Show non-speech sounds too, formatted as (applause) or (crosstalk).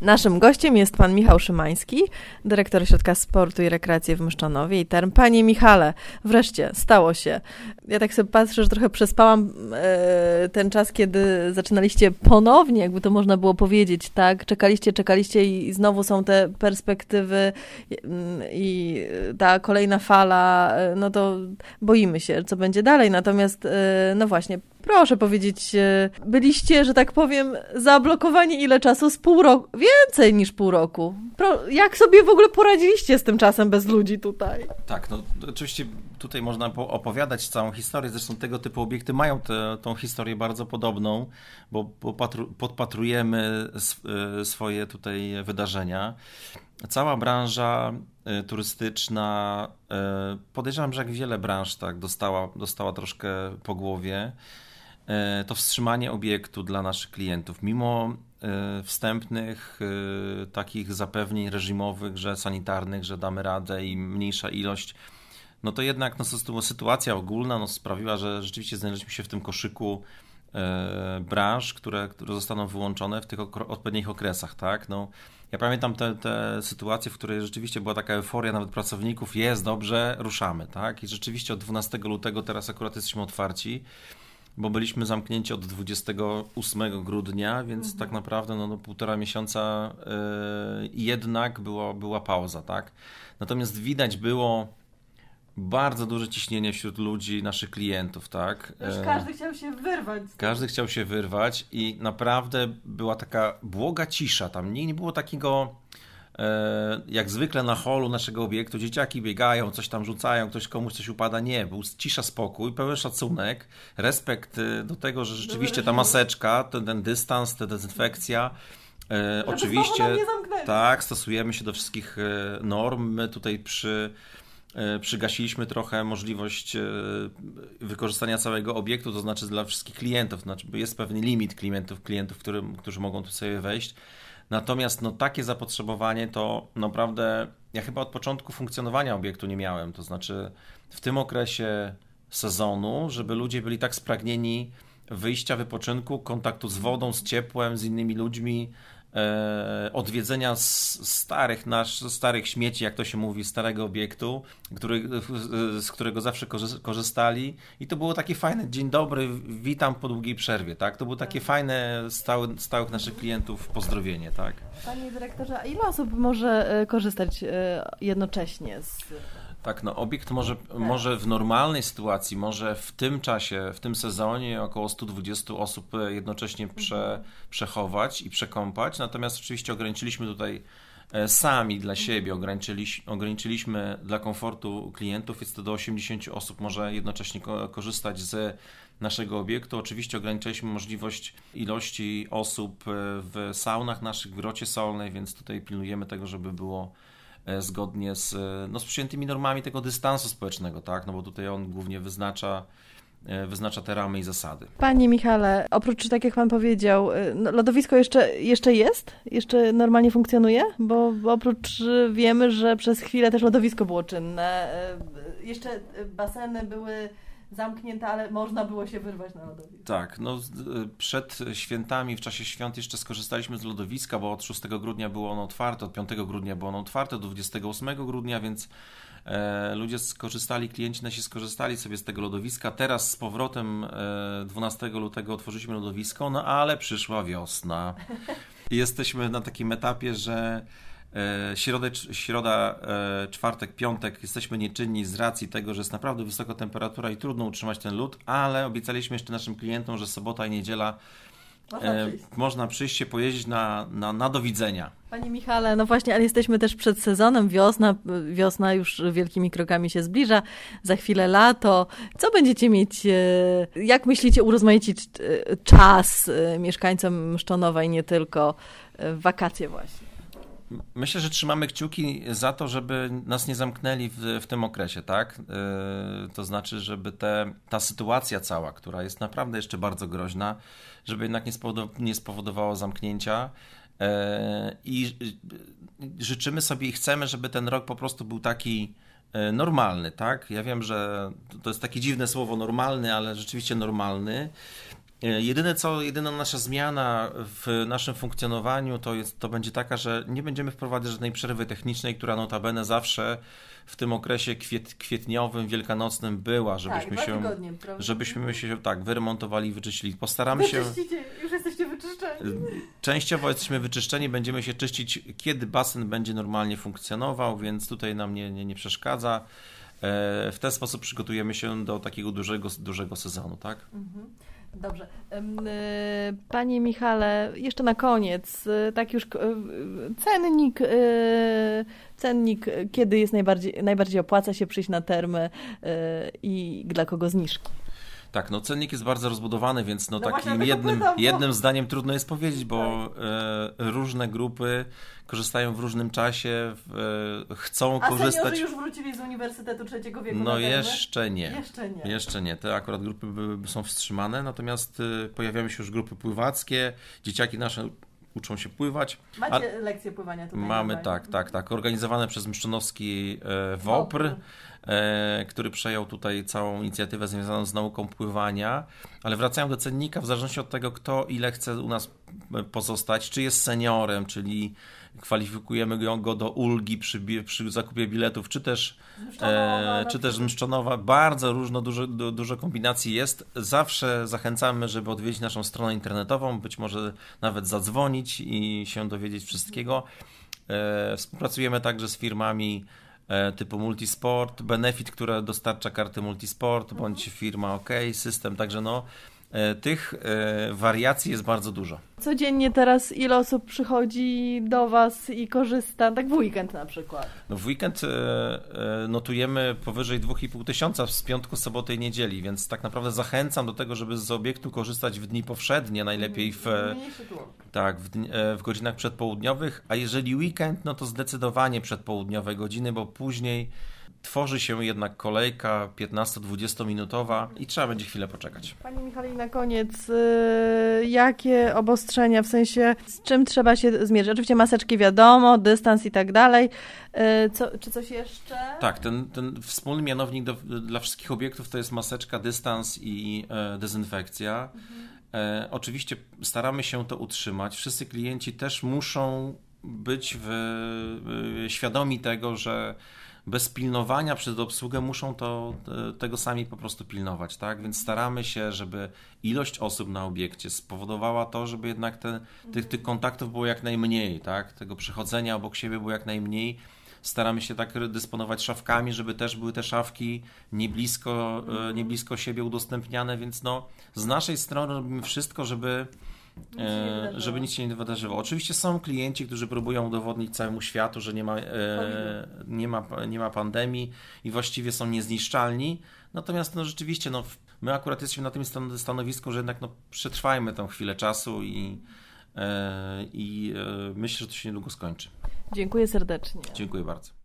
Naszym gościem jest pan Michał Szymański, dyrektor Ośrodka Sportu i Rekreacji w Myszczonowie i Term. Panie Michale, wreszcie stało się. Ja tak sobie patrzę, że trochę przespałam e, ten czas, kiedy zaczynaliście ponownie, jakby to można było powiedzieć, tak? Czekaliście, czekaliście i znowu są te perspektywy i ta kolejna fala, e, no to boimy się, co będzie dalej. Natomiast, e, no właśnie, Proszę powiedzieć, e, byliście, że tak powiem, zablokowani ile czasu? Z pół roku, więcej niż pół roku. Pro, jak sobie w ogóle poradziliście z tym czasem bez ludzi tutaj? Tak, no oczywiście tutaj można opowiadać całą historię, zresztą tego typu obiekty mają tę tą historię bardzo podobną, bo podpatrujemy e, swoje tutaj wydarzenia. Cała branża e, turystyczna, podejrzewam, że jak wiele branż tak dostała, dostała troszkę po głowie. E, to wstrzymanie obiektu dla naszych klientów, mimo e, wstępnych e, takich zapewnień reżimowych, że sanitarnych, że damy radę i mniejsza ilość, no to jednak no, sytuacja ogólna no, sprawiła, że rzeczywiście znaleźliśmy się w tym koszyku branż, które, które zostaną wyłączone w tych odpowiednich okresach, tak? No, ja pamiętam te, te sytuacje, w której rzeczywiście była taka euforia nawet pracowników, jest dobrze, ruszamy, tak? I rzeczywiście od 12 lutego teraz akurat jesteśmy otwarci bo byliśmy zamknięci od 28 grudnia, więc mhm. tak naprawdę no, no, półtora miesiąca yy, jednak była, była pauza, tak? Natomiast widać było bardzo duże ciśnienie wśród ludzi, naszych klientów, tak? Już e, każdy chciał się wyrwać. Każdy chciał się wyrwać i naprawdę była taka błoga cisza tam. Nie, nie było takiego jak zwykle na holu naszego obiektu dzieciaki biegają, coś tam rzucają, ktoś komuś coś upada. Nie, był cisza, spokój, pełen szacunek, respekt e, do tego, że rzeczywiście ta maseczka, ten, ten dystans, ta dezynfekcja. E, oczywiście tak, stosujemy się do wszystkich norm. My tutaj przy przygasiliśmy trochę możliwość wykorzystania całego obiektu, to znaczy dla wszystkich klientów, znaczy jest pewien limit klientów, klientów, którym, którzy mogą tu sobie wejść. Natomiast no, takie zapotrzebowanie to naprawdę ja chyba od początku funkcjonowania obiektu nie miałem. To znaczy w tym okresie sezonu, żeby ludzie byli tak spragnieni wyjścia, wypoczynku, kontaktu z wodą, z ciepłem, z innymi ludźmi, e, odwiedzenia starych, nasz, starych śmieci, jak to się mówi, starego obiektu, który, z którego zawsze korzystali. I to było takie fajne, dzień dobry, witam po długiej przerwie, tak? To było takie tak. fajne, stały, stałych naszych klientów pozdrowienie, tak? Panie dyrektorze, a ile osób może e, korzystać e, jednocześnie z tak, no obiekt może, może w normalnej sytuacji, może w tym czasie, w tym sezonie około 120 osób jednocześnie prze, mhm. przechować i przekąpać, natomiast oczywiście ograniczyliśmy tutaj e, sami dla mhm. siebie, ograniczyliśmy, ograniczyliśmy dla komfortu klientów, jest to do 80 osób może jednocześnie korzystać z naszego obiektu. Oczywiście ograniczyliśmy możliwość ilości osób e, w saunach naszych, w grocie solnej, więc tutaj pilnujemy tego, żeby było E, zgodnie z, e, no, z przyjętymi normami tego dystansu społecznego, tak? No bo tutaj on głównie wyznacza e, wyznacza te ramy i zasady. Panie Michale, oprócz, tak jak Pan powiedział, no, lodowisko jeszcze, jeszcze jest? Jeszcze normalnie funkcjonuje? Bo oprócz wiemy, że przez chwilę też lodowisko było czynne. Jeszcze baseny były zamknięte, ale można było się wyrwać na lodowisko. Tak, no przed świętami, w czasie świąt jeszcze skorzystaliśmy z lodowiska, bo od 6 grudnia było ono otwarte, od 5 grudnia było ono otwarte, do 28 grudnia, więc e, ludzie skorzystali, klienci nasi skorzystali sobie z tego lodowiska. Teraz z powrotem e, 12 lutego otworzyliśmy lodowisko, no ale przyszła wiosna. (laughs) Jesteśmy na takim etapie, że środę, środa, e, czwartek, piątek jesteśmy nieczynni z racji tego, że jest naprawdę wysoka temperatura i trudno utrzymać ten lód, ale obiecaliśmy jeszcze naszym klientom, że sobota i niedziela można e, przyjść, można przyjść się pojeździć na, na, na do widzenia. Panie Michale, no właśnie, ale jesteśmy też przed sezonem, wiosna, wiosna już wielkimi krokami się zbliża, za chwilę lato. Co będziecie mieć, jak myślicie, urozmaicić czas mieszkańcom Szczonowa i nie tylko wakacje właśnie? Myślę, że trzymamy kciuki za to, żeby nas nie zamknęli w, w tym okresie, tak? Yy, to znaczy, żeby te, ta sytuacja cała, która jest naprawdę jeszcze bardzo groźna, żeby jednak nie, spowodow nie spowodowała zamknięcia. Yy, I yy, życzymy sobie i chcemy, żeby ten rok po prostu był taki normalny, tak? Ja wiem, że to jest takie dziwne słowo normalny, ale rzeczywiście normalny. E, jedyne co, jedyna nasza zmiana w naszym funkcjonowaniu to, jest, to będzie taka, że nie będziemy wprowadzać żadnej przerwy technicznej, która notabene zawsze w tym okresie kwiet, kwietniowym, wielkanocnym była, żebyśmy tak, się, tygodnie, żebyśmy się tak wyremontowali i wyczyścili. Postaramy się. Już jesteście wyczyszczeni. Częściowo jesteśmy wyczyszczeni, będziemy się czyścić, kiedy basen będzie normalnie funkcjonował, więc tutaj nam nie, nie, nie przeszkadza. E, w ten sposób przygotujemy się do takiego dużego, dużego sezonu, tak? Mhm. Dobrze. E, panie Michale, jeszcze na koniec, e, tak już cennik, cennik kiedy jest najbardziej, najbardziej opłaca się przyjść na termy i dla kogo zniżki? Tak, no cennik jest bardzo rozbudowany, więc no, no takim jednym, pytam, bo... jednym zdaniem trudno jest powiedzieć, bo tak. e, różne grupy korzystają w różnym czasie, e, chcą A korzystać. A już wrócili z Uniwersytetu Trzeciego Wieku No jeszcze nie. Jeszcze nie. Jeszcze nie. Te akurat grupy są wstrzymane, natomiast e, pojawiają się już grupy pływackie, dzieciaki nasze uczą się pływać. Macie lekcje pływania tutaj? Mamy, tak, tak, tak. Organizowane przez Mszczonowski e, WOPR. E, który przejął tutaj całą inicjatywę związaną z nauką pływania. Ale wracają do cennika, w zależności od tego, kto ile chce u nas pozostać, czy jest seniorem, czyli kwalifikujemy go do ulgi przy, przy zakupie biletów, czy też, e, czy też mszczonowa. Bardzo różno, dużo, dużo kombinacji jest. Zawsze zachęcamy, żeby odwiedzić naszą stronę internetową, być może nawet zadzwonić i się dowiedzieć wszystkiego. E, współpracujemy także z firmami E, typu Multisport, Benefit, która dostarcza karty Multisport, bądź firma OK, system, także no e, tych e, wariacji jest bardzo dużo. Codziennie teraz ile osób przychodzi do Was i korzysta, tak w weekend na przykład? No w weekend notujemy powyżej 2,5 tysiąca z piątku, soboty i niedzieli, więc tak naprawdę zachęcam do tego, żeby z obiektu korzystać w dni powszednie, najlepiej w, tak, w, w godzinach przedpołudniowych, a jeżeli weekend, no to zdecydowanie przedpołudniowe godziny, bo później tworzy się jednak kolejka 15-20 minutowa i trzeba będzie chwilę poczekać. Pani Michali, na koniec, yy, jakie obostrzenia, w sensie z czym trzeba się zmierzyć? Oczywiście maseczki wiadomo, dystans i tak dalej. Yy, co, czy coś jeszcze? Tak, ten, ten wspólny mianownik do, dla wszystkich obiektów to jest maseczka, dystans i e, dezynfekcja. Mhm. E, oczywiście staramy się to utrzymać. Wszyscy klienci też muszą być w, w, świadomi tego, że bez pilnowania przez obsługę muszą to, tego sami po prostu pilnować, tak? Więc staramy się, żeby ilość osób na obiekcie spowodowała to, żeby jednak te, tych, tych kontaktów było jak najmniej, tak? Tego przechodzenia obok siebie było jak najmniej. Staramy się tak dysponować szafkami, żeby też były te szafki nie blisko, e, nie blisko siebie udostępniane, więc no, z naszej strony robimy wszystko, żeby E, żeby nic się nie wydarzyło. Oczywiście są klienci, którzy próbują udowodnić całemu światu, że nie ma, e, nie ma, nie ma pandemii i właściwie są niezniszczalni. Natomiast no, rzeczywiście no, my akurat jesteśmy na tym stanowisku, że jednak no, przetrwajmy tą chwilę czasu i, e, i myślę, że to się niedługo skończy. Dziękuję serdecznie. Dziękuję bardzo.